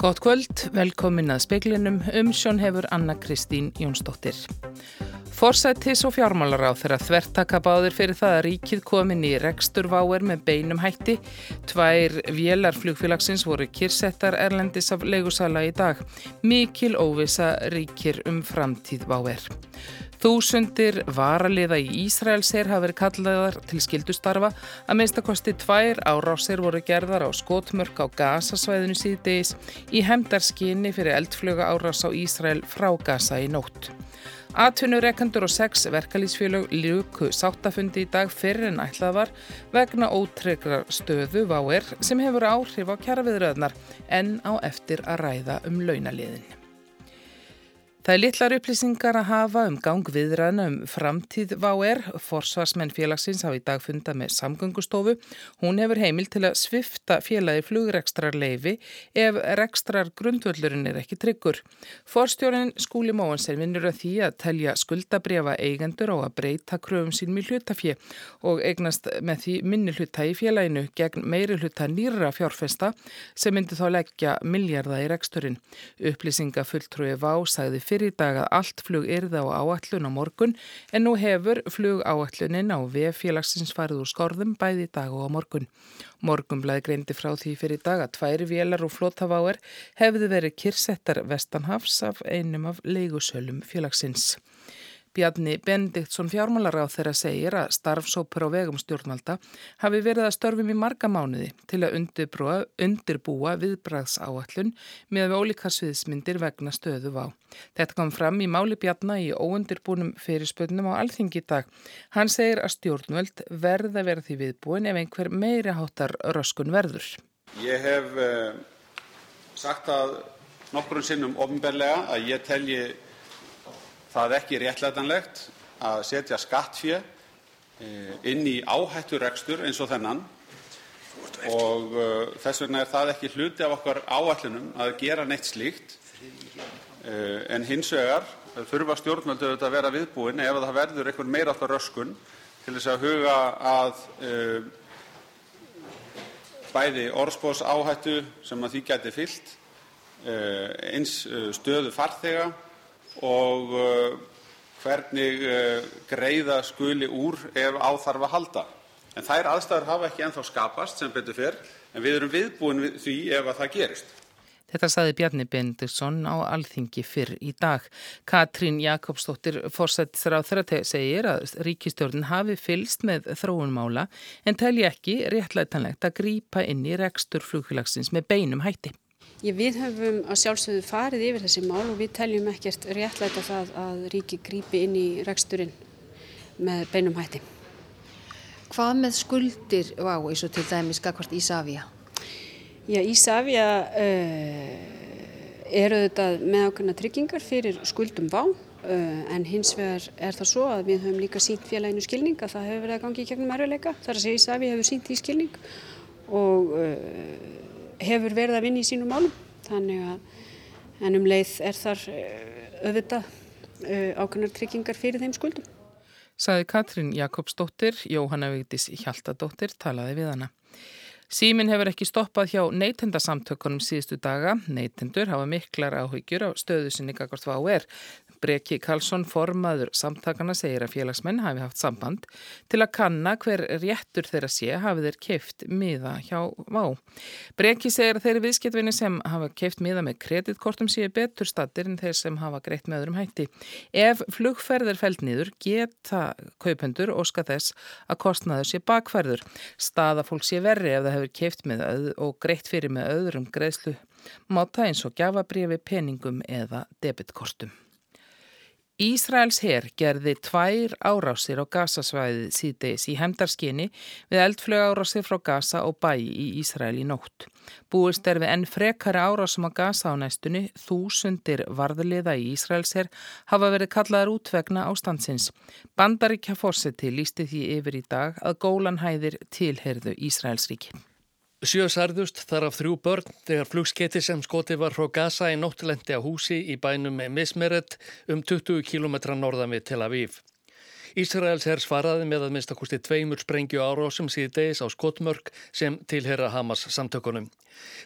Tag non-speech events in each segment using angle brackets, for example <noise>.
Gótt kvöld, velkomin að speiklinum, umsjón hefur Anna Kristín Jónsdóttir. Forsættis og fjármálar á þeirra þvertaka báðir fyrir það að ríkið komin í reksturváer með beinum hætti. Tvær vélar flugfélagsins voru kyrsettar erlendis af legusala í dag. Mikil óvisa ríkir um framtíð váer. Þúsundir varaliða í Ísraelser hafa verið kallaðar til skildustarfa að minnstakosti tvær árásir voru gerðar á skotmörk á Gaza-svæðinu síðdeis í hemdarskinni fyrir eldfluga árás á Ísrael frá Gaza í nótt. Atvinnureikandur og sex verkalýsfélög ljúku sáttafundi í dag fyrir en ætlað var vegna ótryggra stöðu váer sem hefur áhrif á kjaraviðröðnar en á eftir að ræða um launaliðin. Það er litlar upplýsingar að hafa um gang viðræðna um framtíð VAR. Forsvarsmenn félagsins hafa í dag funda með samgöngustofu. Hún hefur heimil til að svifta félagi flugrekstrar leifi ef rekstrar grundvöldurinn er ekki tryggur. Forstjórin Skúli Móansen vinnur að því að telja skuldabriða eigendur á að breyta kröfum sín með hlutafje og eignast með því minni hluta í félaginu gegn meiri hluta nýra fjárfesta sem myndi þá leggja miljarda í reksturinn. Upplýsingafulltrúi VA sagði fyrir í dag að allt flug yrða á áallun á morgun en nú hefur flug áallunin á VF-félagsins farið úr skorðum bæði í dag og á morgun. Morgunblæði greindi frá því fyrir dag að tværi vélar og flótaváer hefði verið kyrsettar vestanhafs af einum af leigusölum félagsins. Bjarni Bendiktsson fjármálaráð þeirra segir að starfsópur á vegum stjórnvalda hafi verið að störfum í marga mánuði til að undirbúa, undirbúa viðbræðs áallun með ólíka sviðsmyndir vegna stöðu vá. Þetta kom fram í máli Bjarni í óundirbúnum fyrirspöldnum á alþingi dag. Hann segir að stjórnvöld verða verið því viðbúin ef einhver meiri háttar röskun verður. Ég hef uh, sagt að nokkurinn sinnum ofinberlega að ég telji það ekki réttlætanlegt að setja skattfé inn í áhætturekstur eins og þennan. Og þess vegna er það ekki hluti af okkar áætlunum að gera neitt slíkt. En hins vegar þurfa stjórnvöld auðvitað að vera viðbúin ef það verður einhver meira alltaf röskun til þess að huga að bæði orðspós áhættu sem að því gæti fyllt eins stöðu farþega og hvernig greiða skuli úr ef á þarf að halda. En þær aðstæður hafa ekki ennþá skapast sem betur fyrr en við erum viðbúin við því ef að það gerist. Þetta saði Bjarni Bendisson á Alþingi fyrr í dag. Katrín Jakobsdóttir þeirra segir að ríkistjórn hafi fylst með þróunmála en telji ekki réttlætanlegt að grípa inn í rekstur flugfélagsins með beinum hætti. Ég, við höfum að sjálfsögðu farið yfir þessi mál og við teljum ekkert réttlæta það að ríki grípi inn í reksturinn með beinum hætti. Hvað með skuldir á eins og til dæmis skakvart Ísafja? Já, Ísafja uh, eru þetta með ákveðna tryggingar fyrir skuldum vá uh, en hins vegar er það svo að við höfum líka sínt félaginu skilning að það hefur verið að gangi í gegnum erfiðleika. Það er að segja Ísafja hefur sínt í skilning og uh, hefur verið að vinna í sínum málum þannig að en um leið er þar auðvitað ákveðnar tryggingar fyrir þeim skuldum. Saði Katrín Jakobsdóttir, Jóhanna Vigdís Hjaltadóttir talaði við hana. Símin hefur ekki stoppað hjá neytendasamtökunum síðustu daga. Neytendur hafa miklar áhyggjur á stöðu sinni gagvart VAUR. Breki Karlsson, formaður samtakana, segir að félagsmenn hafi haft samband til að kanna hver réttur þeirra sé hafi þeir keift miða hjá VÁ. Breki segir að þeirri viðskiptvinni sem hafa keift miða með kreditkortum séu betur stattir en þeir sem hafa greitt með öðrum hætti. Ef flugferðir fælt nýður geta kaupendur óska þess að kostnaður sé bakferður. Staða fólk sé verri ef það hefur keift með og greitt fyrir með öðrum greiðslu. Máta eins og gjafabrifi, peningum eða debitkortum. Ísraels herr gerði tvær árásir á Gazasvæðið síðdeis í hemdarskinni við eldflög árásir frá Gaza og bæ í Ísrael í nótt. Búist er við enn frekari árásum á Gaza á næstunni, þúsundir varðliða í Ísraels herr hafa verið kallaðar útvegna ástandsins. Bandaríkja fórseti lísti því yfir í dag að gólanhæðir tilherðu Ísraelsríki. Sjö særðust þar af þrjú börn þegar flugskeiti sem skoti var frá Gaza í nóttilendi á húsi í bænum Mismeret um 20 km norðan við Tel Aviv. Ísraels herr svaraði með að minnstakosti tveimur sprengju árásum síði degis á skotmörk sem tilhera Hamas samtökunum.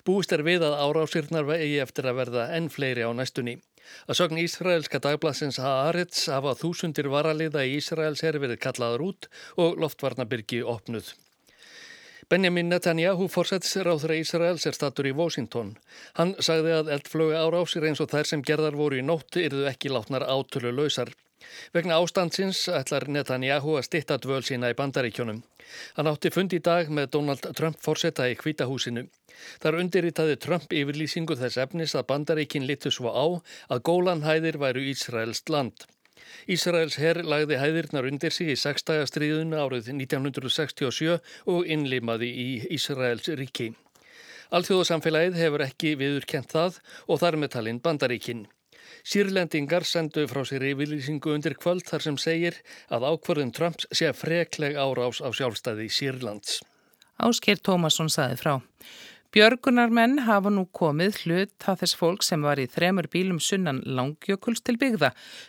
Búist er við að árásirnar vegi eftir að verða enn fleiri á næstunni. Að sögn Ísraelska dagblassins Haaretz hafa þúsundir varaliða í Ísraels herr verið kallaður út og loftvarnabyrgi opnuð. Benjamin Netanyahu þeirra Ísraels er statur í Washington. Hann sagði að eldflögu árásir eins og þær sem gerðar voru í nóttu yrðu ekki látnar átölu lausar. Vegna ástandsins ætlar Netanyahu að stitta dvöl sína í bandaríkjónum. Hann átti fund í dag með Donald Trump fórsetta í kvítahúsinu. Þar undirritaði Trump yfirlýsingu þess efnis að bandaríkin litu svo á að gólanhæðir væru Ísraelst land. Ísraels herr lagði hæðirnar undir sig í sextægastriðuna árið 1967 og innlimaði í Ísraels ríki. Alþjóðsamfélagið hefur ekki viðurkent það og þar með talinn bandaríkinn. Sýrlendingar sendu frá sér yfirlýsingu undir kvöld þar sem segir að ákvarðun Trumps sé frekleg árás á sjálfstæði Sýrlands. Ásker Tómasson saði frá. Björgunarmenn hafa nú komið hlut að þess fólk sem var í þremur bílum sunnan langjökuls til byggða.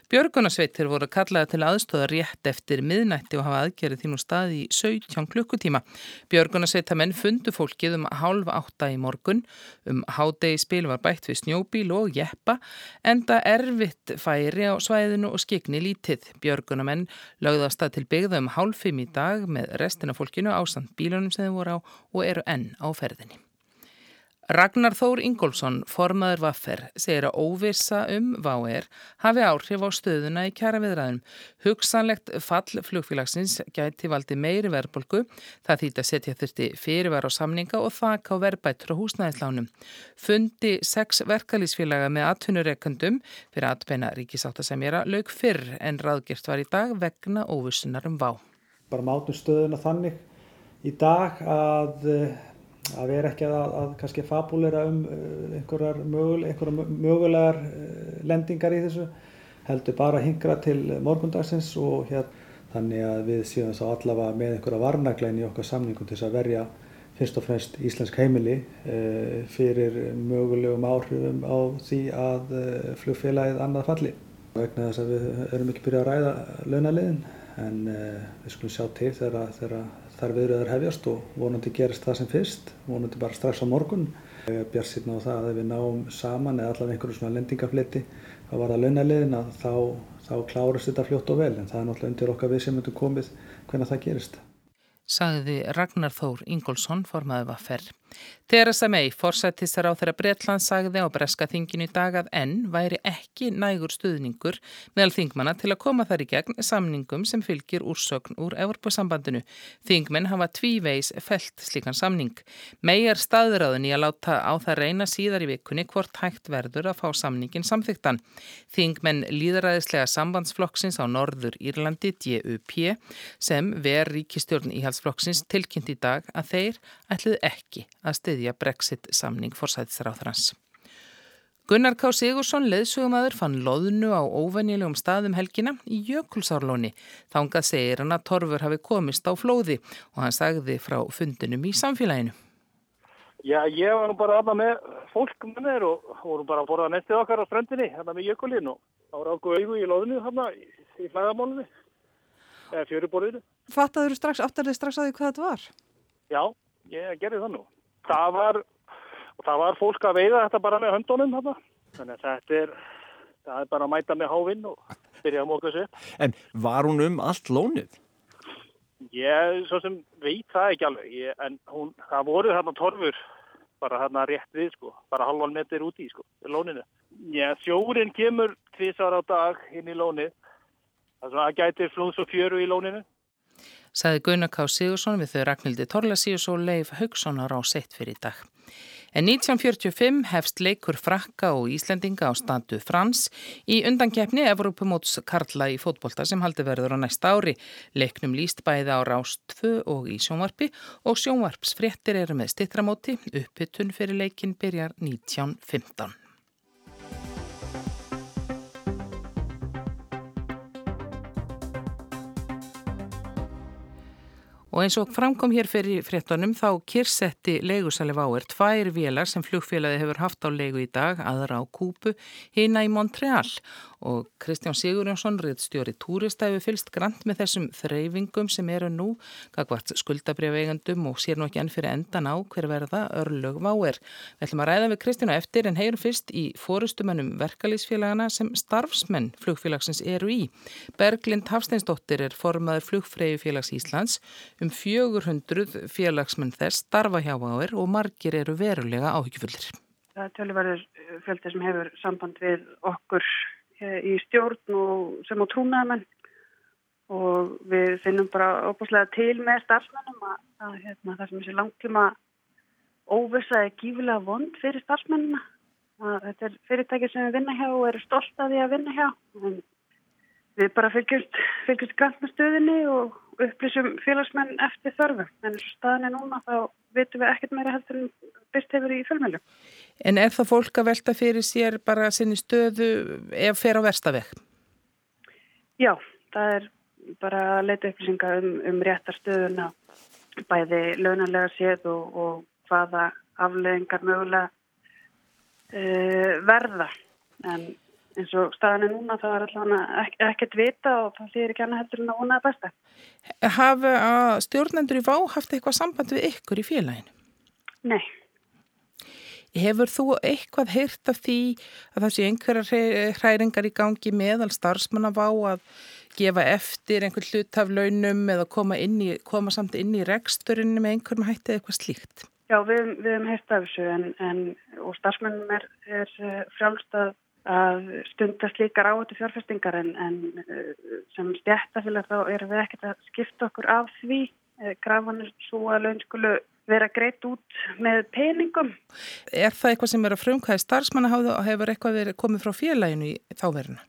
Björgunarsveitir voru kallaði til aðstóða rétt eftir miðnætti og hafa aðgerið þínu staði í 17 klukkutíma. Björgunarsveitamenn fundu fólkið um hálf átta í morgun. Um hádegi spil var bætt við snjóbíl og jeppa enda erfitt færi á svæðinu og skikni lítið. Björgunarmenn lögðast að til byggða um hálf fimm í dag með restina fólkinu ásand bílunum sem þau voru á og eru enn á ferðinni. Ragnar Þór Ingólfsson, formaður Vaffer, segir að óvisa um VAER hafi áhrif á stöðuna í kjara viðræðum. Hugsanlegt fall flugfélagsins gæti valdi meiri verðbolgu, það þýtt að setja þurfti fyrirvar á samninga og þakka á verðbættur á húsnæðislánum. Fundi sex verkalýsfélaga með atvinnureikundum fyrir atbeina ríkisáttasemjara lög fyrr en ráðgjert var í dag vegna óvisunar um VA. Bara mátum stöðuna þannig í dag að að vera ekki að, að kannski fabúlera um uh, einhverjar, möguleg, einhverjar mögulegar lendingar í þessu heldur bara að hingra til morgundagsins og hér þannig að við séum þess að allavega með einhverja varnaglein í okkar samningum til þess að verja fyrst og fremst íslensk heimili uh, fyrir mögulegum áhrifum á því að flugfélagið annað falli. Vegna þess að við erum ekki byrjað að ræða launaliðin en við skulum sjá til þegar þær viðröður hefjast og vonandi gerist það sem fyrst, vonandi bara strax á morgun. Bjart sýtna á það að ef við náum saman eða allavega einhverju svona lendingafliti að vara launaliðin að þá, þá klárast þetta fljótt og vel en það er náttúrulega undir okkar við sem myndum komið hvernig það gerist. Sagði Ragnar Þór Ingólfsson formaði var ferr. Theresa May, forsættisar á þeirra Bretland, sagði á breska þinginu í dag að enn væri ekki nægur stuðningur meðal þingmanna til að koma þar í gegn samningum sem fylgir úrsögn úr Evropasambandinu. Þingmenn hafa tvíveis felt slíkan samning. May er staðræðin í að láta á það reyna síðar í vikunni hvort hægt verður að fá samningin samþyktan. Þingmenn líðræðislega sambandsflokksins á Norður Írlandi, DUP, sem ver ríkistjórn íhalsflokksins tilkynnt í dag að þeir ætlið ekki að styðja Brexit samning forsætisráþrans. Gunnar K. Sigursson, leðsugumæður, fann loðnu á óvennilegum staðum helgina í Jökulsárlóni. Þángað segir hann að Torfur hafi komist á flóði og hann sagði frá fundinum í samfélaginu. Já, ég var nú bara aðna með fólk með mér og voru bara að borða nestið okkar á strandinni, hérna með Jökulin og þá var ákveðu auðu í loðnu hérna í, í flæðamálunni, eða fjöruborðinu. Fattaður strax, áttarðið strax að því hvað þetta var? Já, ég gerði það nú það var, það var fólk að veiða þetta bara með höndunum þarna. Þannig að þetta er, það er bara að mæta með hávinn og byrja að móka sér. En var hún um allt lónið? Ég, svo sem veit það ekki alveg, ég, en hún, það voru þarna torfur bara þarna rétt við sko, bara halvan meter úti sko, lóninu. Já, sjórin kemur tvísar á dag inn í lónið, það gætir flúns og fjöru í lóninu saði Gunnar K. Sigursson við þau Ragnhildi Torlasíus og Leif Haugssonar á sett fyrir dag. En 1945 hefst leikur frakka og Íslendinga á standu Frans í undankeppni Evropamóts Karla í fótbolta sem haldi verður á næsta ári. Leiknum líst bæði á Rást 2 og í sjónvarpi og sjónvarpsfréttir eru með stittramóti. Uppbytun fyrir leikin byrjar 1915. Og eins og framkom hér fyrir fréttunum þá kyrsetti leigusali Váer tvær vélar sem flugfélagi hefur haft á leigu í dag, aðra á Kúpu, hina í Montreal og Kristján Sigurjónsson, riðstjóri túrista, hefur fylst grant með þessum þreyfingum sem eru nú, gagvart skuldabrjáveigandum og sér nú ekki enn fyrir endan á hver verða örlög Váer. Við ætlum að ræða við Kristjánu eftir en heyrum fyrst í fórustumennum verkalýsfélagana sem starfsmenn flugfélagsins eru í. Berglind Hafsteinsdóttir er formaður flugfreyjufélags Íslands um 400 félagsmenn þess starfa hjá Váer og margir eru verulega áhyggjufullir. Það tölurverður fjöldi sem hefur samband við okkur í stjórn og sem á trúnaðamenn og við finnum bara óbúslega til með starfsmennum að, að hérna, það sem þessi langtíma óvisa er gífilega vond fyrir starfsmennina. Þetta er fyrirtæki sem við vinna hjá og eru stolt að því að vinna hjá. En við bara fylgjumst, fylgjumst grann með stöðinni og upplýsum félagsmenn eftir þörfu. En staðinni núna þá veitum við ekkert meira heldur en byrst hefur í fjölmjölu. En er það fólk að velta fyrir sér bara sinni stöðu ef fer á verstaveg? Já, það er bara að leita upplýsinga um, um réttar stöðuna bæði launanlega séð og, og hvaða afleðingar mögulega uh, verða. En eins og staðinu núna þá er alltaf ek ekkert vita og það þýðir ekki annað heldur en að vonaða besta. Hafa stjórnendur í vá haft eitthvað samband við ykkur í félaginu? Nei. Hefur þú eitthvað heyrt af því að það sé einhverja hræringar í gangi meðal starfsmanna vá að gefa eftir einhver hlut af launum eða koma, í, koma samt inn í reksturinn með einhverjum hættið eitthvað slíkt? Já, við, við hefum heyrt af þessu en, en, og starfsmannum er, er eh, frjálst að, að stundast líkar áhættu fjárfestingar en, en eh, sem stjættafélag þá erum við ekkert að skipta okkur af því. Eh, Grafan er svo að laun skulu vera greitt út með peningum. Er það eitthvað sem er að frumkvæði starfsmanna og hefur eitthvað verið komið frá félaginu í þáveruna?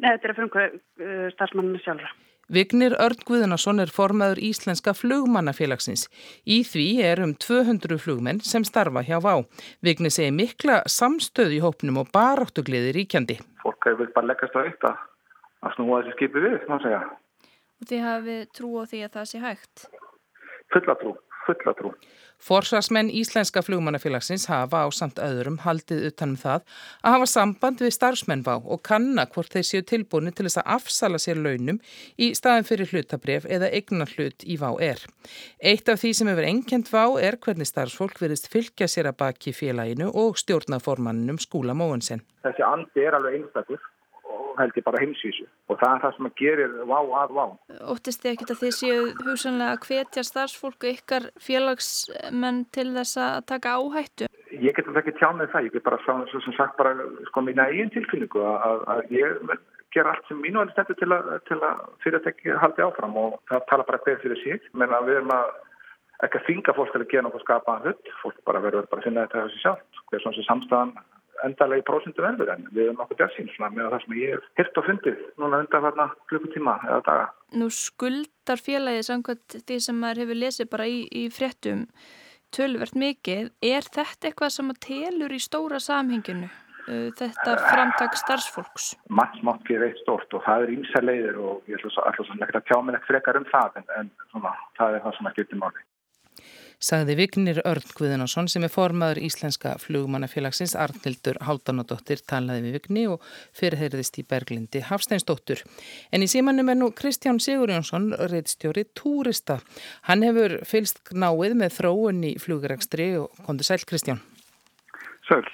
Nei, þetta er að frumkvæði uh, starfsmanninu sjálfra. Vignir Örn Guðunarsson er formaður Íslenska flugmannafélagsins. Í því er um 200 flugmenn sem starfa hjá VÁ. Vignir segi mikla samstöð í hópnum og baráttugliði ríkjandi. Fólk hefur bara leggast á eitt að snúa þessi skipi við, má segja. Og þið hafið trú á því að það sé hægt? Fulla trú fulla trú. Forsvarsmenn Íslenska flugmannafélagsins hafa á samt öðrum haldið utanum það að hafa samband við starfsmennvá og kanna hvort þeir séu tilbúinu til þess að afsala sér launum í staðin fyrir hlutabref eða eignar hlut í vá er. Eitt af því sem hefur enkjent vá er hvernig starfsfólk verist fylgja sér að baki félaginu og stjórnaformannunum skúla móinsen. Þessi andi er alveg einstakur held ég bara heimsísu og það er það sem að gerir vá að vá. Óttist þið ekkert að þið séu hugsanlega að hvetja starfsfólku ykkar félagsmenn til þess að taka áhættu? Ég get ekki tjá með það, ég get bara svo sem sagt bara sko mína eigin tilkynningu að, að ég ger allt sem mínu alveg stendur til að, að fyrirtæki haldi áfram. Og það tala bara hver fyrir síg, menn að við erum að ekki að þinga fólk til að gera nokkuð skapaðan hlut, fólk bara verður bara að finna þetta þessi sjálf, hver svona sem samstæðan endalega í prósundu verður en við erum okkur svona með það sem ég hef hirt og fundið núna undan þarna klukkutíma eða daga. Nú skuldar félagið samkvæmt því sem maður hefur lesið bara í, í fréttum tölvert mikið. Er þetta eitthvað sem að telur í stóra samhenginu? Uh, þetta framtak starfsfólks? Mattsmátt fyrir eitt stort og það er ímsa leiðir og ég ætla svo að tjá mér ekkert frekar um það en, en svona, það er það sem að getur máli sagði Vignir Örn Guðinarsson sem er formaður Íslenska flugmannafélagsins Arnildur Háldanadóttir talaði við Vigni og fyrirheiriðist í Berglindi Hafsteinsdóttur. En í símanum er nú Kristján Sigurjónsson, reittstjóri Túrista. Hann hefur fylst náið með þróun í flugrekstri og kondi sæl Kristján. Sæl.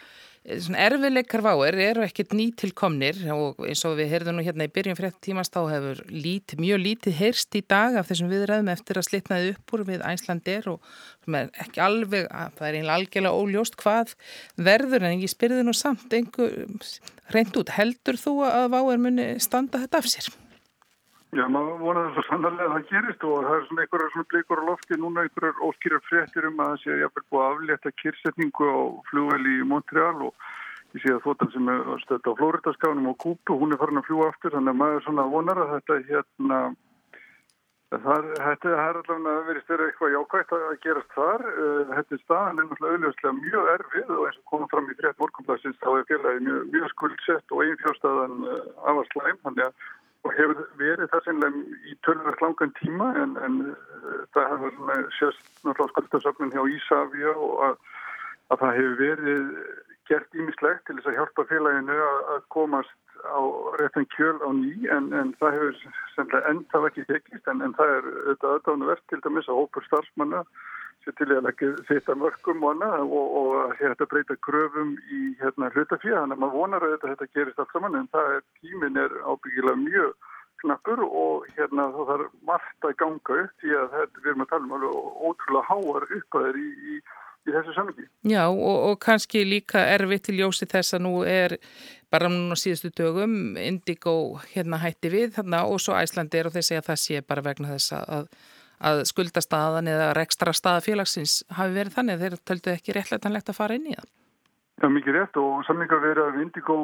Erfileikar váer eru ekkert nýtilkomnir og eins og við heyrðum nú hérna í byrjun frétt tímast þá hefur lít, mjög lítið heyrst í dag af þessum viðræðum eftir að slitnaði upp úr við Æslandir og ekki alveg, það er einlega algjörlega óljóst hvað verður en ég spyrði nú samt einhver reynd út, heldur þú að váer muni standa þetta af sér? Já, maður vonaði það sannarlega að það gerist og það er svona einhverjar svona blikur á lofti núna einhverjar óskýrar fréttir um að það sé jafnvel búið að aflétta kyrsetningu á flugvel í Montreal og ég sé að þóttan sem er stöðt á Flóriðaskáðunum og Kúpu, hún er farin að fljúa aftur þannig að maður svona vonar að þetta hérna það, þetta er allavega verið styrra eitthvað jákvægt að gerast þar. Þetta er staðan er náttúrulega mjög erfið og eins og komum fram í hefur verið það sennlega í tölvöld langan tíma en, en uh, það hefur sérst náttúrulega skuldasöfnun hjá Ísafja og að, að það hefur verið gert ímislegt til þess að hjálpa félaginu að, að komast á réttan kjöl á ný en, en það hefur sennlega enda ekki tekist en, en það er auðvitað aðdáðanvert til dæmis að hópur starfsmanna sér til að leggja þetta mörgum og hérna breyta kröfum í hérna hlutafíða þannig að maður vonar að þetta, þetta gerist allt saman en það er tímin er ábyggilega mjög knappur og hérna þá þarf margt að ganga upp því að þetta við erum að tala um alveg ótrúlega háar uppaðir í, í, í þessu samviki. Já og, og kannski líka erfitt til ljósi þess að nú er bara núna síðustu dögum Indigo hérna hætti við þarna og svo Æslandir og þeir segja að það sé bara vegna þess að að skuldastaðan eða rekstra staða félagsins hafi verið þannig þeir töldu ekki réttleitanlegt að fara inn í það. Já, mikið rétt og samlingar verið að Indigo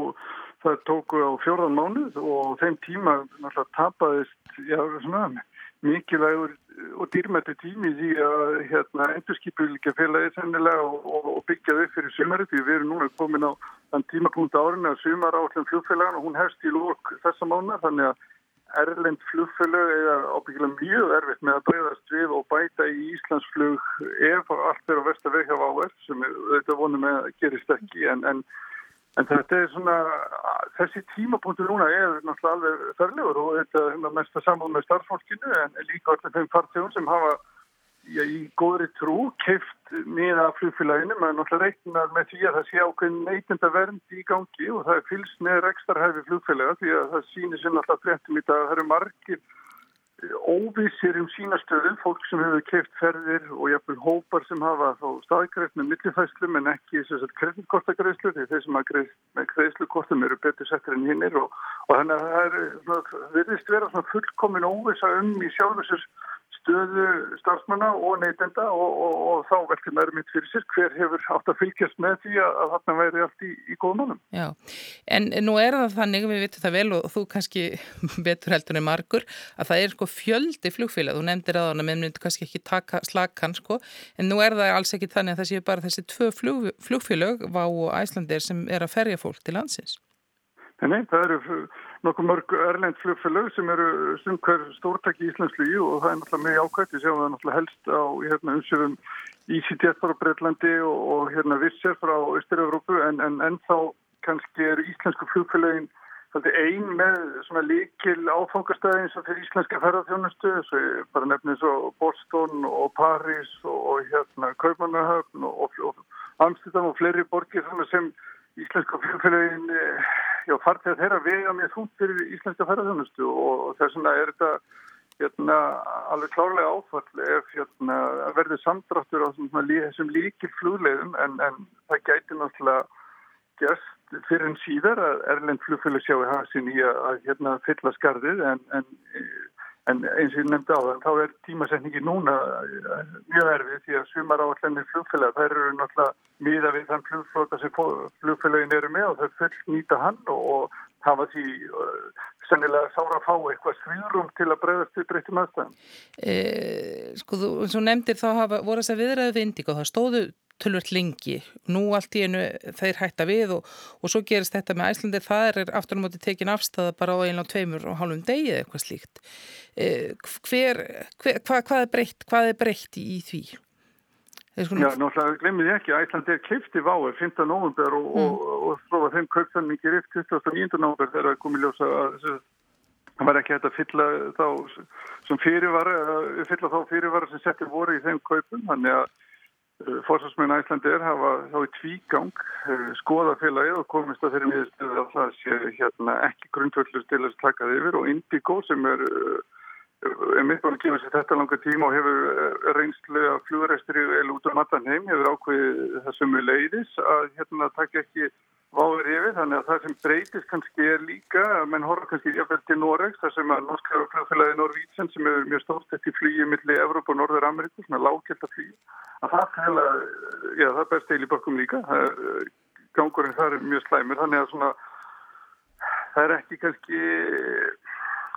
það tóku á fjórðan mánuð og þeim tíma náttúrulega tapaðist já, svona, mikilvægur og dýrmættu tími því að hérna, endurskipulíkja félagið sennilega og, og, og byggjaði fyrir sumari því við erum núna komin á þann tímapunkt árin að sumar átlum fljóðfélagan og hún hefst í lók þessa mánu þannig að erlend flugfélög eða ábyggilega mjög erfitt með að breyðast við og bæta í Íslandsflug ef allt er á vestaveg hjá áver sem þetta vonum með að gerist ekki en, en, en þetta er svona þessi tímapunktur núna er náttúrulega alveg þörlegur og þetta er mest að saman með starfsfólkinu en líka allir þeim fartegum sem hafa já, í góðri trú keift miða flugfélaginu. Maður náttúrulega reiknar með því að það sé ákveðin neytinda vernd í gangi og það er fylst með rekstarhæfi flugfélaga því að það sýnir sér náttúrulega fréttum í dag að það eru margir eh, óvísir um sína stöðum, fólk sem hefur keift ferðir og jafnvel hópar sem hafa þá staðgreift með millifæslum en ekki kreditkortagreislu því þeir sem að greið, með greislukortum eru betur settir en hinnir og, og þannig að það er, verðist vera fullkomin óvisa um í sjálfsins stöðu starfsmanna og neytenda og, og, og þá velkið næri mitt fyrir sér hver hefur átt að fylgjast með því að, að þarna væri allt í, í góðum málum. Já, en nú er það þannig, við vitum það vel og þú kannski <laughs> betur heldur en margur, að það er sko fjöldi flugfélag, þú nefndir að hana, menn myndir kannski ekki taka slakan sko, en nú er það alls ekki þannig að það séu bara þessi tvö flug, flugfélag, Vá og Æslandir, sem er að ferja fólk til landsins. Nei, það eru nokkuð mörg erlend flugfélög sem eru stumkver stórtæki í Íslandslugi og það er náttúrulega mjög ákvæmt. Ég sé að það er náttúrulega helst á hérna, umsjöfum EasyJet frá Breitlandi og, og hérna Visser frá Östur-Európu en, en ennþá kannski eru íslensku flugfélögin ein með líkil áfangastæði eins og fyrir íslenska ferðarþjónustu bara nefnir svo Boston og Paris og, og hérna Kaupmannahöfn og Amsterdam og fleiri borgir sem íslenska flugfélögin já, farþegar þeirra vega mjög þúnt fyrir íslenska ferðarþjónustu og þess vegna er þetta hérna, alveg klárlega áfall ef hérna, verður samdráttur á þessum líkil flugleiðum en, en það gæti náttúrulega gerst fyrir en síðar að Erlend flugfélag sjáu hasin í að, hérna, fylla skarðið en, en En eins og ég nefndi á það, þá er tímasetningi núna eh, mjög erfið því að sumar áallenni flugfélag, þær eru náttúrulega miða við þann flugflóta sem flugfélagin eru með og þau full nýta hann og, og hafa því uh, sennilega sára að fá eitthvað svíðrum til að bregðast við breyttum aðstæðum. Eh, sko, þú, eins og nefndir þá hafa, voru þess að viðræðu við Indigo, það stóðu tölvört lengi. Nú allt í einu þeir hætta við og, og svo gerist þetta með Æslandir, það er aftur á móti tekin afstæða bara á einlega tveimur og hálfum degi eða eitthvað slíkt. Eh, hver, hver, hva, hvað er breytt, hvað er breytt í því? Svona... Já, náttúrulega glemir ég ekki að Æsland er keifti váið 15. november og, mm. og, og þrófa þeim kaupsanningir eftir 29. november þegar komið ljósa að það var ekki hægt að fylla þá sem fyrirvara, fylla þá fyrirvara sem settir voru í þeim kaupum, þannig að Eh, Fórsvarsmenn Æslandir hafa þá í tvígang eh, skoða félagið og komist að þeirri miðurstöðu að það sé hérna, ekki grundvöldur til að slakað yfir. Og Indigo sem er, eh, er mitt bara að gefa sér þetta langa tíma og hefur reynslu að flugurestri eða út á um matanheim hefur ákveðið þessum leiðis að hérna takk ekki váður yfir þannig að það sem breytist kannski er líka að menn horfa kannski jáfnvel til Noregs þar sem að norska flugfélagi Norvítsson sem er mjög stórt eftir flýið millir Evróp og Norður Ameríku sem er lágkjölda flýið að það fæla, já það berst eil í börkum líka. Gangurinn þar er mjög slæmur þannig að svona það er ekki kannski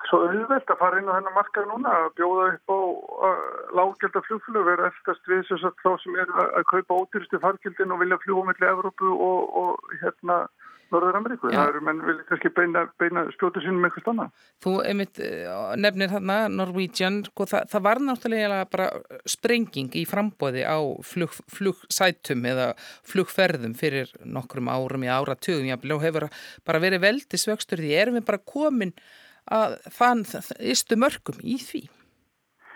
svo auðvelt að fara inn á þennan markað núna að bjóða upp á lággelda flugflög vera eftirst við þess að þá sem er að kaupa ódýrstu fargildin og vilja fljúa mellir Evrópu og, og hérna Norður Ameríku. Já. Það eru menn vilja kannski beina, beina spjótu sínum með eitthvað stanna. Þú einmitt eh, nefnir þarna Norwegian, sko, það, það var náttúrulega bara sprenging í frambóði á flug, flugsætum eða flugferðum fyrir nokkrum árum í áratugum og hefur bara verið veldi svöxtur því erum við bara komin að þann istu mörgum í því.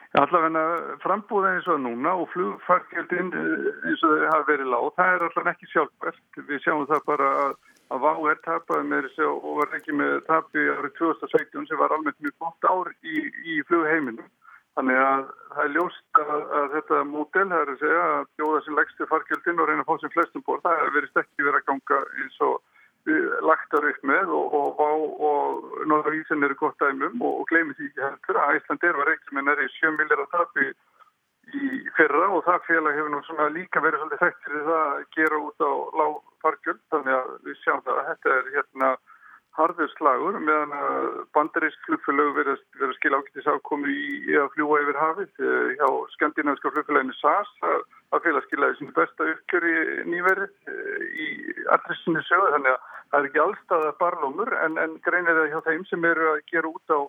Já, allavega frambúða eins og núna og flugfarkjöldin eh, eins og þau hafa verið lág, það er allavega ekki sjálfverkt. Við sjáum það bara að, að VÁ er tapaði með þessu og var ekki með tapi árið 2017 sem var alveg mjög gott ár í, í flugheiminu. Þannig að það er ljóst að, að þetta mótel, það er að segja að bjóða sem leggstu farkjöldin og reyna að fá sem flestum bór, það er verið ekki verið að ganga eins og lagtar upp með og, og, og, og Norðavísin eru gott dæmum og gleymi því ekki heldur að Æslandir var ekki með næri 7 millir að tapi í fyrra og það félag hefur nú svona líka verið svolítið þekkt fyrir það að gera út á lágfargjöld þannig að við sjáum það að þetta er hérna harður slagur meðan að bandarísk flugfélög verið að skilja ákveðis ákomi í að fljúa yfir hafið eh, hjá skandinaviska flugfélaginu SAS að, að félag skiljaði sín besta uppkjöri nýverið eh, í allri sinni sögu þannig að það er ekki allstaða barlómur en, en greinir það hjá þeim sem eru að gera út á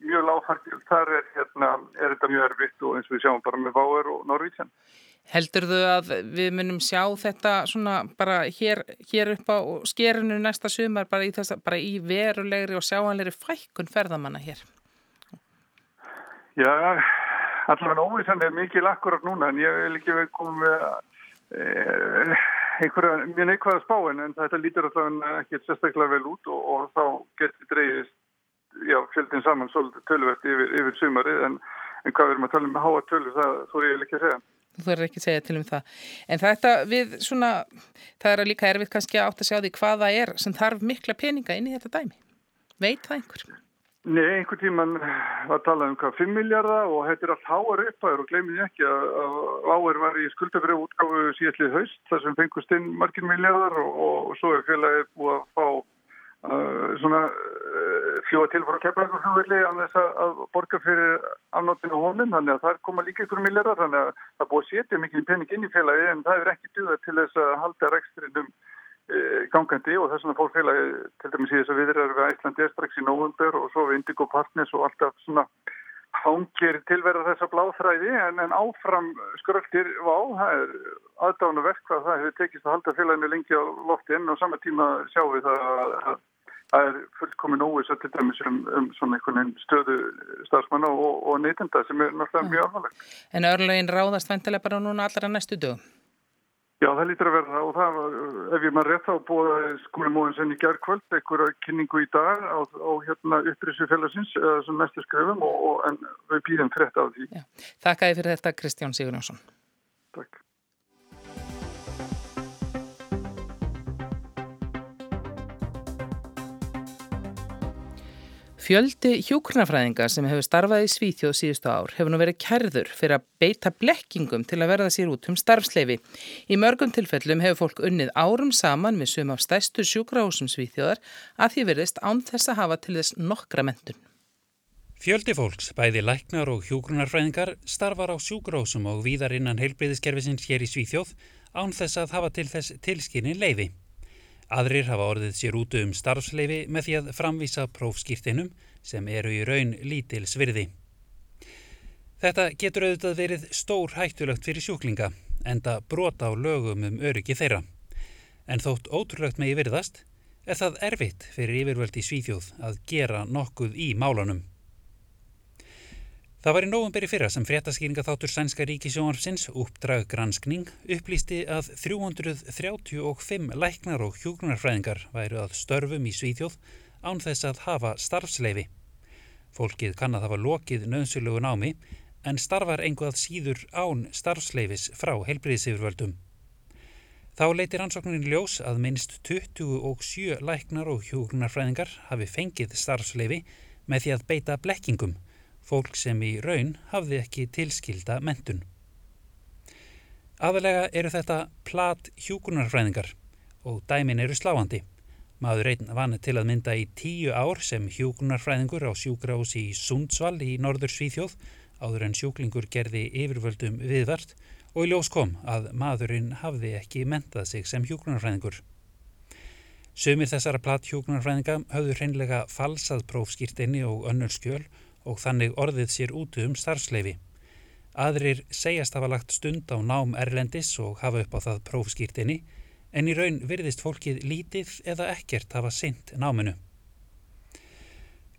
mjög lágfært þar er, hérna, er þetta mjög erfitt og eins og við sjáum bara með Váer og Norvítsjan. Heldur þau að við munum sjá þetta svona bara hér, hér upp á skerinu næsta sumar bara í, þessa, bara í verulegri og sjáanlegri fækkun ferðamanna hér? Já, allavega óvísan er mikið lakkurat núna en ég vil ekki við komum með e, einhverja mjög neikvæða spáin en þetta lítur allavega ekki sérstaklega vel út og, og þá getur dreyðist já, fjöldin saman svolítið tölvert yfir, yfir sumarið en, en hvað við erum að tala um háa tölur það þú er ég ekki að segja. Þú þarf ekki að segja til um það. En þetta við svona, það er líka erfitt kannski átt að sjá því hvaða er sem þarf mikla peninga inn í þetta dæmi. Veit það einhver? Nei, einhver tíman var að tala um hvað 5 miljardar og þetta er allt háar uppæður og glemir ég ekki að áður var í skuldabrið útgáfu síðallið haust þar sem fengust inn margir miljardar og, og, svo er félagið búið að fá uh, svona uh, fljóða til fyrir að kemja einhver fljóðvillig á þess að borga fyrir afnóttinu honum. Þannig að það koma líka einhver miljardar þannig að það búið að setja mikil pening inn í félagið en það er ekki duða til þess að halda rekstrinum Eh, gangandi og þess vegna fór félagi til dæmis í þess að viðræður við Æslandi strax í nógundar og svo við Indigo Partners og alltaf svona hangir tilverða þessa bláþræði en, en áfram skröldir vá, það er aðdánu verk hvað það hefur tekist að halda félaginu lengi á loftin og saman tíma sjáum við það að það er fullkomin óvis að til dæmis um, um svona einhvern stöðu starfsmanna og, og neytenda sem er náttúrulega mjög alvarleg. En örlögin ráðast vendilega bara núna allra næstu dögum? Já, það lítur að verða og það, ef ég maður rétt á búið skóli móðin sem í gerðkvöld, einhverja kynningu í dag á, á hérna upprisu félagsins sem mestur skrefum og, og en við býðum frétt af því. Já. Takk að þið fyrir þetta Kristján Sigurjónsson. Fjöldi hjúkurnafræðinga sem hefur starfað í Svíþjóð síðustu ár hefur nú verið kærður fyrir að beita blekkingum til að verða sér út um starfsleifi. Í mörgum tilfellum hefur fólk unnið árum saman með sum af stæstu sjúkrahúsum Svíþjóðar að því verðist án þess að hafa til þess nokkra mentun. Fjöldi fólks, bæði læknar og hjúkurnarfræðingar, starfar á sjúkrahúsum og víðar innan heilbreyðiskerfisins hér í Svíþjóð án þess að hafa til þess tilskinni leiði. Aðrir hafa orðið sér útu um starfsleifi með því að framvísa prófskýrtinum sem eru í raun lítil svirði. Þetta getur auðvitað verið stór hættulegt fyrir sjúklinga, enda brota á lögum um öryggi þeirra. En þótt ótrúlegt megi virðast, er það erfitt fyrir yfirvöld í Svíþjóð að gera nokkuð í málanum. Það var í nógumberi fyrra sem fréttaskýringa þáttur Sænska ríkisjónarpsins uppdrag granskning upplýsti að 335 læknar og hjúgrunarfræðingar væru að störfum í Svíþjóð án þess að hafa starfsleifi. Fólkið kann að hafa lokið nöðsulugu námi en starfar einhvað síður án starfsleifis frá heilbriðsifurvöldum. Þá leytir ansóknin ljós að minnst 27 læknar og hjúgrunarfræðingar hafi fengið starfsleifi með því að beita blekkingum fólk sem í raun hafði ekki tilskilda mentun. Aðalega eru þetta plat hjúkunarfræðingar og dæmin eru sláandi. Maður einn vann til að mynda í tíu ár sem hjúkunarfræðingur á sjúkrahús í Sundsvall í norður Svíþjóð áður en sjúklingur gerði yfirvöldum viðvart og í ljós kom að maðurinn hafði ekki mentað sig sem hjúkunarfræðingur. Sumir þessara plathjókunarfræðinga höfðu hreinlega falsað prófskýrtinni og önnur skjöl og þannig orðið sér út um starfsleifi. Aðrir segjast hafa lagt stund á nám Erlendis og hafa upp á það prófskýrtinni en í raun virðist fólkið lítið eða ekkert hafa synt náminu.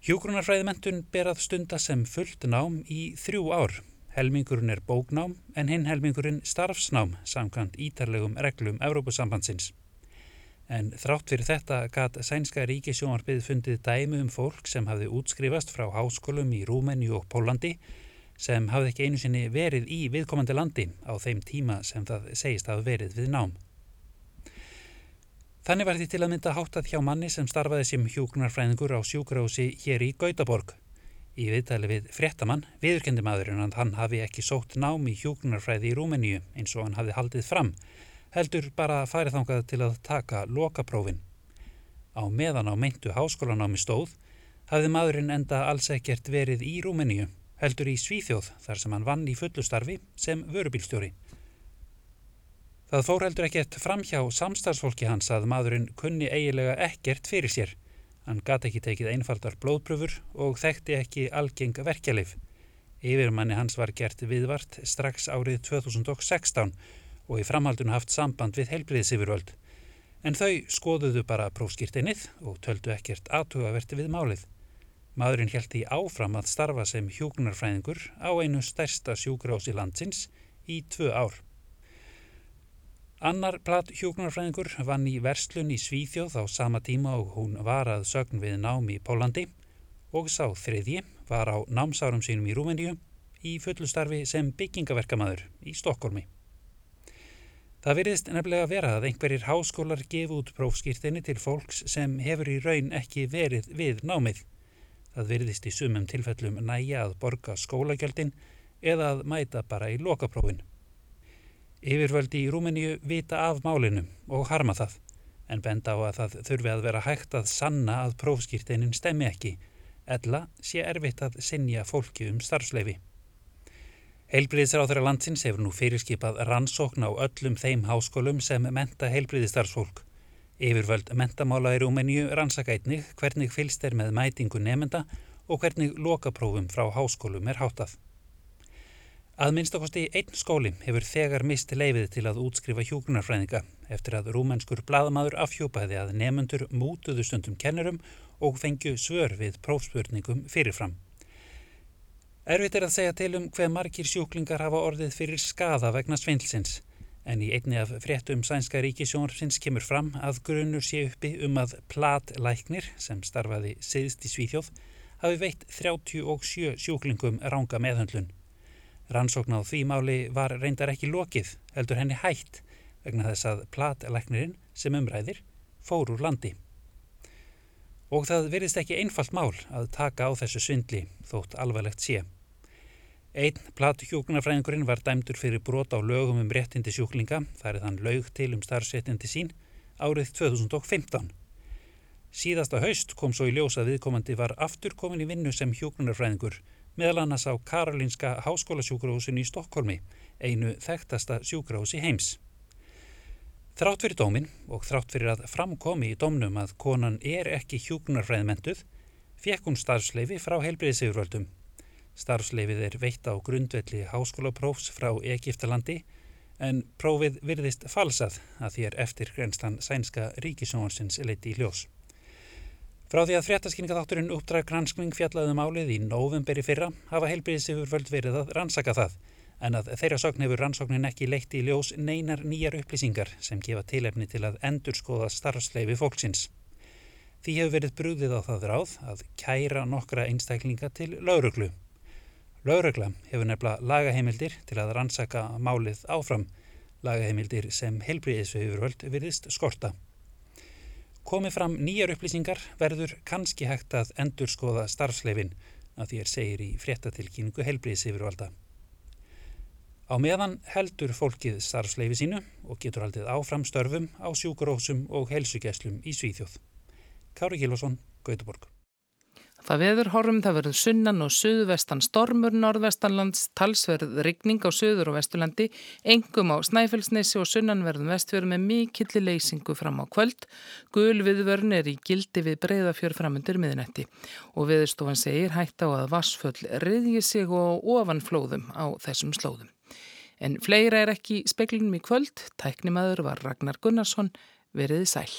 Hjógrunarfræðimentun ber að stunda sem fullt nám í þrjú ár. Helmingurinn er bóknám en hinn helmingurinn starfsnám samkvæmt ítarlegum reglum Evrópusambandsins. En þrátt fyrir þetta gatt sænska ríkisjónarbið fundið dæmi um fólk sem hafði útskrifast frá háskólum í Rúmeni og Pólandi sem hafði ekki einu sinni verið í viðkomandi landi á þeim tíma sem það segist hafi verið við nám. Þannig var því til að mynda háttað hjá manni sem starfaði sem hjúknarfræðingur á sjúkrási hér í Gautaborg. Í viðtali við fréttamann viðurkendi maðurinn að hann hafi ekki sótt nám í hjúknarfræði í Rúmeníu eins og hann hafi haldið fram, heldur bara farið þangað til að taka lokaprófin. Á meðan á meintu háskólanámi stóð hafði maðurinn enda alls ekkert verið í Rúmeníu heldur í Svíþjóð þar sem hann vann í fullustarfi sem vörubílstjóri. Það fór heldur ekkert fram hjá samstarfsfólki hans að maðurinn kunni eigilega ekkert fyrir sér. Hann gati ekki tekið einfaldar blóðpröfur og þekkti ekki algeng verkjalið. Yfirmanni hans var gert viðvart strax árið 2016 og í framhaldun haft samband við helbriðsifurvöld. En þau skoðuðu bara prófskýrtinnið og töldu ekkert aðtugaverti við málið. Maðurinn held í áfram að starfa sem hjúknarfræðingur á einu stærsta sjúkrási landsins í tvö ár. Annar platt hjúknarfræðingur vann í verslun í Svíþjóð á sama tíma og hún var að sögn við nám í Pólandi og sá þriðji var á námsárum sínum í Rúmeníu í fullustarfi sem byggingaverkamaður í Stokkólmi. Það virðist nefnilega vera að einhverjir háskólar gefa út prófskýrtinni til fólks sem hefur í raun ekki verið við námið. Það virðist í sumum tilfellum næja að borga skólagjöldin eða að mæta bara í lokaprófin. Yfirvöldi í Rúmeníu vita af málinu og harma það, en benda á að það þurfi að vera hægt að sanna að prófskýrteinin stemmi ekki, eðla sé erfitt að sinja fólki um starfsleifi. Heilbriðisráþara landsins hefur nú fyrirskipað rannsókn á öllum þeim háskólum sem menta heilbriðistarfsfólk Yfirvöld mentamála í Rúmeníu rannsaka einnig hvernig fylst er með mætingu nefnda og hvernig lokaprófum frá háskólum er hátað. Að minnstakosti einn skóli hefur þegar mist leifið til að útskrifa hjúgrunarfræðinga eftir að rúmenskur bladamadur afhjúpaði að nefnundur mútuðu stundum kennurum og fengju svör við prófspurningum fyrirfram. Erfitt er að segja til um hver margir sjúklingar hafa orðið fyrir skada vegna svindlsins en í einni af fréttum sænska ríkisjónarsins kemur fram að grunur sé uppi um að platlæknir sem starfaði siðst í Svíþjóð hafi veitt 37 sjúklingum ránga meðhöndlun. Rannsókn á því máli var reyndar ekki lokið, heldur henni hætt vegna þess að platlæknirinn sem umræðir fór úr landi. Og það verðist ekki einfalt mál að taka á þessu svindli þótt alvarlegt sé. Einn platuhjókunarfræðingurinn var dæmdur fyrir brot á lögum um réttindi sjúklinga, þar er þann lög til um starfsréttindi sín, árið 2015. Síðasta haust kom svo í ljósa viðkomandi var aftur komin í vinnu sem hjókunarfræðingur, meðal annars á Karolinska háskólasjúkrahúsinu í Stokkólmi, einu þekktasta sjúkrahúsi heims. Þrátt fyrir dómin og þrátt fyrir að framkomi í dómnum að konan er ekki hjókunarfræðmentuð, fekk hún starfsleifi frá heilbriðsifurvöldum Starfsleifið er veitt á grundvelli háskólaprófs frá Egiptalandi en prófið virðist falsað að því er eftir grenslan sænska ríkisjónarsins leiti í ljós. Frá því að fréttaskynningaþátturinn uppdrag granskning fjallaðum um álið í novemberi fyrra hafa heilbriðsifur völd verið að rannsaka það en að þeirra sögn hefur rannsóknin ekki leitt í ljós neinar nýjar upplýsingar sem gefa tilefni til að endurskoða starfsleifi fólksins. Því hefur verið brúðið á það ráð að kæra nokkra einstaklinga til lauruglu Laurugla hefur nefnilega lagaheimildir til að rannsaka málið áfram, lagaheimildir sem helbriðisveifurvöld virðist skorta. Komið fram nýjar upplýsingar verður kannski hægt að endur skoða starfsleifin að er segir í fréttatilkynningu helbriðisveifurvalda. Á meðan heldur fólkið starfsleifi sínu og getur haldið áfram störfum á sjúkurósum og helsugjæslum í Svíþjóð. Kári Kilvason, Gautaborg. Það veður horfum það verður sunnan og suðvestan stormur norðvestanlands, talsverð rigning á suður og vesturlandi, engum á Snæfellsnesi og sunnanverðum vestfjörð með mikilli leysingu fram á kvöld. Gul viðvörn er í gildi við breyðafjörð framundir miðinetti og viðstofan segir hægt á að vassföll riðji sig og ofan flóðum á þessum slóðum. En fleira er ekki speklinum í kvöld, tæknimaður var Ragnar Gunnarsson, veriði sæl.